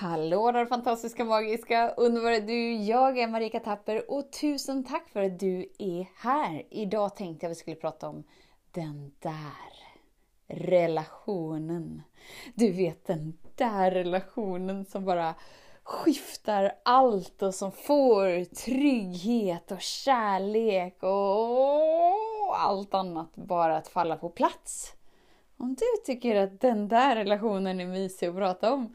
Hallå där fantastiska, magiska, underbara du! Jag är Marika Tapper och tusen tack för att du är här! Idag tänkte jag att vi skulle prata om den där relationen. Du vet den där relationen som bara skiftar allt och som får trygghet och kärlek och allt annat bara att falla på plats. Om du tycker att den där relationen är mysig att prata om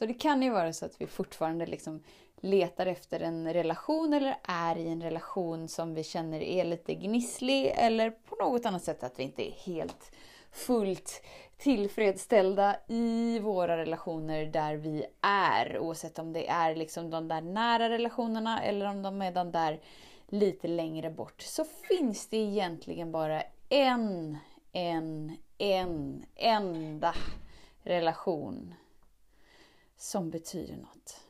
Så det kan ju vara så att vi fortfarande liksom letar efter en relation eller är i en relation som vi känner är lite gnisslig eller på något annat sätt att vi inte är helt fullt tillfredsställda i våra relationer där vi är. Oavsett om det är liksom de där nära relationerna eller om de är de där lite längre bort. Så finns det egentligen bara en, en, en, enda relation som betyder något.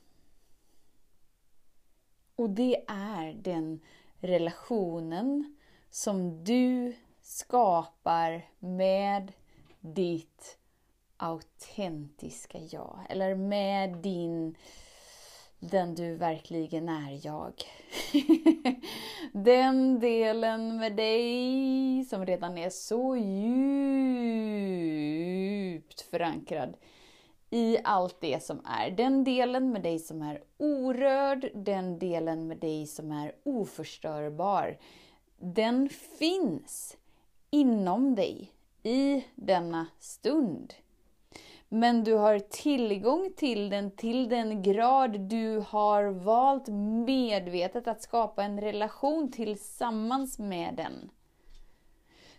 Och det är den relationen som du skapar med ditt autentiska jag. Eller med din, den du verkligen är jag. den delen med dig som redan är så djupt förankrad i allt det som är. Den delen med dig som är orörd, den delen med dig som är oförstörbar. Den finns inom dig i denna stund. Men du har tillgång till den till den grad du har valt medvetet att skapa en relation tillsammans med den.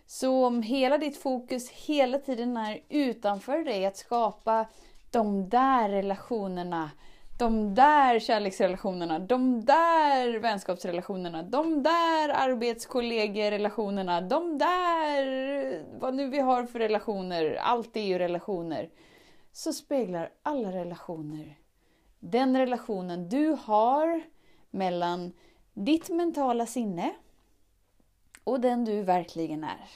Så om hela ditt fokus hela tiden är utanför dig, att skapa de där relationerna, de där kärleksrelationerna, de där vänskapsrelationerna, de där arbetskollegerelationerna, de där, vad nu vi har för relationer, allt är ju relationer. Så speglar alla relationer den relationen du har mellan ditt mentala sinne och den du verkligen är.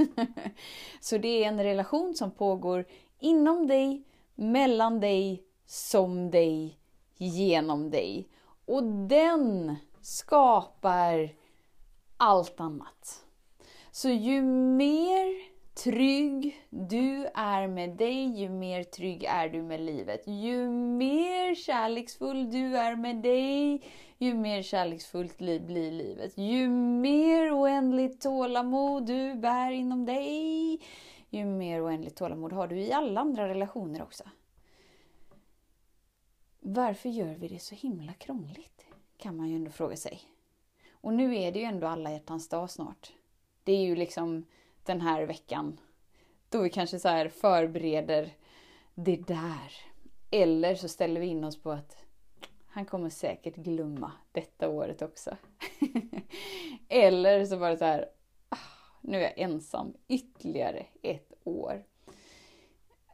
Så det är en relation som pågår inom dig mellan dig, som dig, genom dig. Och den skapar allt annat. Så ju mer trygg du är med dig, ju mer trygg är du med livet. Ju mer kärleksfull du är med dig, ju mer kärleksfullt blir livet. Ju mer oändligt tålamod du bär inom dig, ju mer oändligt tålamod har du i alla andra relationer också. Varför gör vi det så himla krångligt? Kan man ju ändå fråga sig. Och nu är det ju ändå alla hjärtans dag snart. Det är ju liksom den här veckan då vi kanske så här förbereder det där. Eller så ställer vi in oss på att han kommer säkert glömma detta året också. Eller så bara så här, nu är jag ensam ytterligare ett år.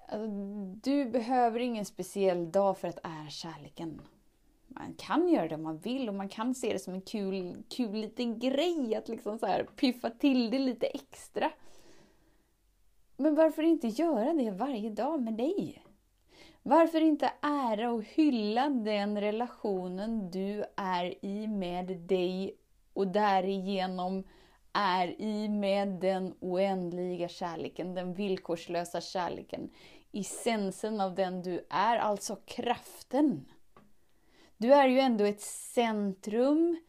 Alltså, du behöver ingen speciell dag för att ära kärleken. Man kan göra det om man vill och man kan se det som en kul, kul liten grej att liksom så här piffa till det lite extra. Men varför inte göra det varje dag med dig? Varför inte ära och hylla den relationen du är i med dig och därigenom är i med den oändliga kärleken, den villkorslösa kärleken. Essensen av den du är, alltså kraften. Du är ju ändå ett centrum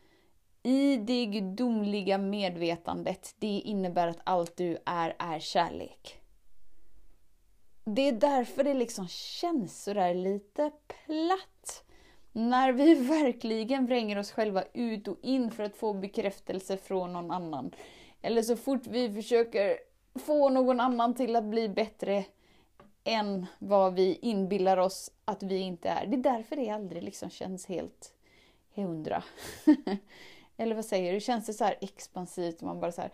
i det gudomliga medvetandet. Det innebär att allt du är, är kärlek. Det är därför det liksom känns sådär lite platt när vi verkligen vränger oss själva ut och in för att få bekräftelse från någon annan. Eller så fort vi försöker få någon annan till att bli bättre än vad vi inbillar oss att vi inte är. Det är därför det aldrig liksom känns helt hundra. Eller vad säger du? Känns det så här expansivt? Man bara så här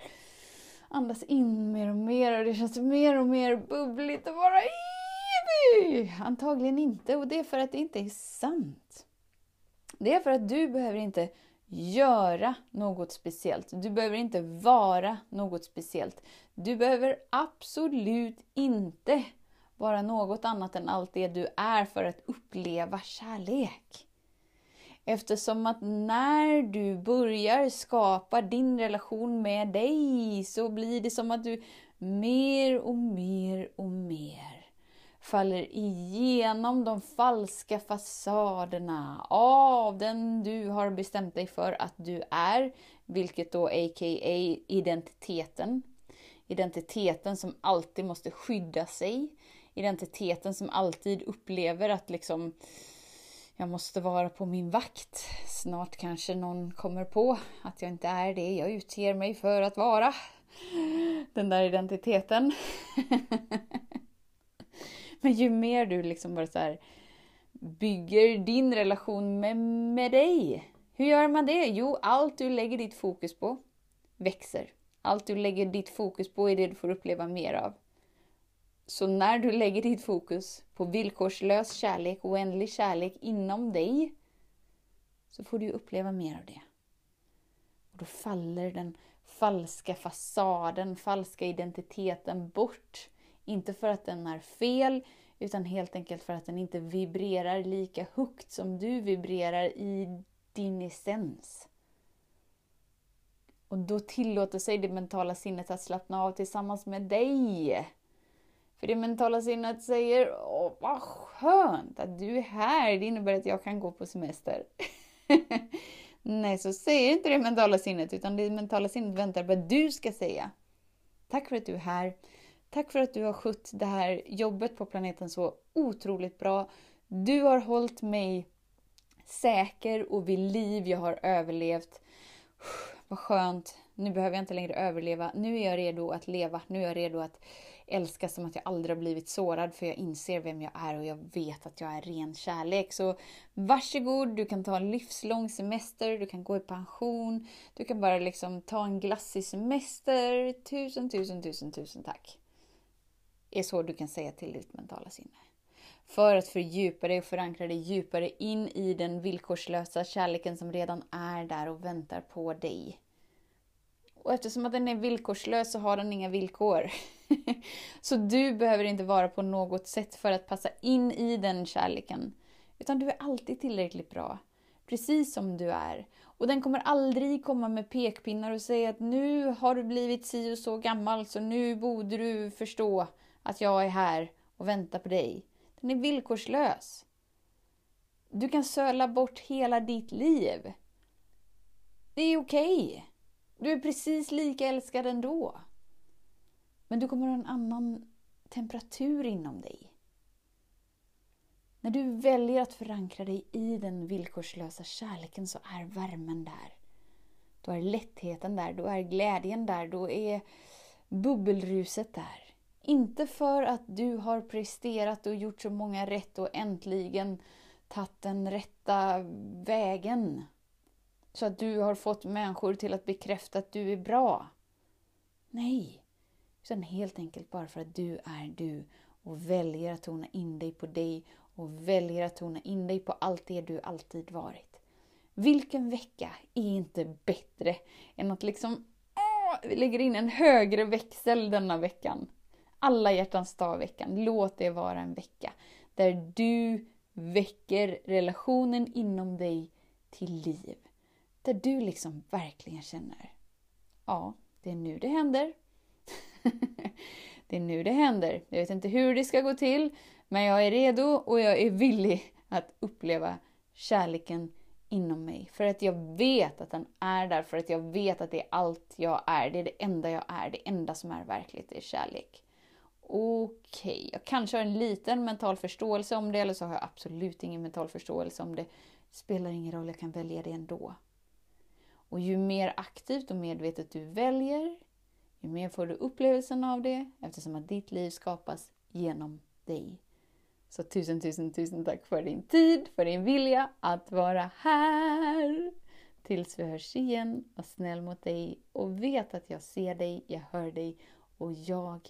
andas in mer och mer och det känns mer och mer bubbligt och bara Antagligen inte och det är för att det inte är sant. Det är för att du behöver inte göra något speciellt. Du behöver inte vara något speciellt. Du behöver absolut inte vara något annat än allt det du är för att uppleva kärlek. Eftersom att när du börjar skapa din relation med dig så blir det som att du mer och mer och mer faller igenom de falska fasaderna av den du har bestämt dig för att du är, vilket då a.k.a. identiteten. Identiteten som alltid måste skydda sig. Identiteten som alltid upplever att liksom jag måste vara på min vakt. Snart kanske någon kommer på att jag inte är det jag utger mig för att vara. Den där identiteten. Men ju mer du liksom bara så bygger din relation med, med dig. Hur gör man det? Jo, allt du lägger ditt fokus på växer. Allt du lägger ditt fokus på är det du får uppleva mer av. Så när du lägger ditt fokus på villkorslös kärlek, oändlig kärlek inom dig, så får du uppleva mer av det. Och Då faller den falska fasaden, falska identiteten bort. Inte för att den är fel, utan helt enkelt för att den inte vibrerar lika högt som du vibrerar i din essens. Och då tillåter sig det mentala sinnet att slappna av tillsammans med dig. För det mentala sinnet säger Åh, vad skönt att du är här, det innebär att jag kan gå på semester. Nej, så säger inte det mentala sinnet, utan det mentala sinnet väntar på att du ska säga. Tack för att du är här. Tack för att du har skött det här jobbet på planeten så otroligt bra. Du har hållit mig säker och vid liv. Jag har överlevt. Vad skönt. Nu behöver jag inte längre överleva. Nu är jag redo att leva. Nu är jag redo att älska som att jag aldrig har blivit sårad för jag inser vem jag är och jag vet att jag är ren kärlek. Så varsågod, du kan ta en livslång semester, du kan gå i pension, du kan bara liksom ta en glassig semester. Tusen, tusen, tusen, tusen tack är så du kan säga till ditt mentala sinne. För att fördjupa dig och förankra dig djupare in i den villkorslösa kärleken som redan är där och väntar på dig. Och eftersom att den är villkorslös så har den inga villkor. så du behöver inte vara på något sätt för att passa in i den kärleken. Utan du är alltid tillräckligt bra. Precis som du är. Och den kommer aldrig komma med pekpinnar och säga att nu har du blivit si och så gammal så nu borde du förstå att jag är här och väntar på dig. Den är villkorslös. Du kan söla bort hela ditt liv. Det är okej. Okay. Du är precis lika älskad ändå. Men du kommer ha en annan temperatur inom dig. När du väljer att förankra dig i den villkorslösa kärleken så är värmen där. Då är lättheten där, då är glädjen där, då är bubbelruset där. Inte för att du har presterat och gjort så många rätt och äntligen tagit den rätta vägen. Så att du har fått människor till att bekräfta att du är bra. Nej, utan helt enkelt bara för att du är du och väljer att tona in dig på dig och väljer att tona in dig på allt det du alltid varit. Vilken vecka är inte bättre än att liksom åh, vi lägger in en högre växel denna veckan. Alla hjärtans dag-veckan. Låt det vara en vecka där du väcker relationen inom dig till liv. Där du liksom verkligen känner, ja, det är nu det händer. det är nu det händer. Jag vet inte hur det ska gå till, men jag är redo och jag är villig att uppleva kärleken inom mig. För att jag vet att den är där, för att jag vet att det är allt jag är. Det är det enda jag är, det enda som är verkligt, det är kärlek. Okej, okay. jag kanske har en liten mental förståelse om det, eller så har jag absolut ingen mental förståelse om det. Det spelar ingen roll, jag kan välja det ändå. Och ju mer aktivt och medvetet du väljer, ju mer får du upplevelsen av det eftersom att ditt liv skapas genom dig. Så tusen, tusen, tusen tack för din tid, för din vilja att vara här. Tills vi hörs igen, var snäll mot dig och vet att jag ser dig, jag hör dig och jag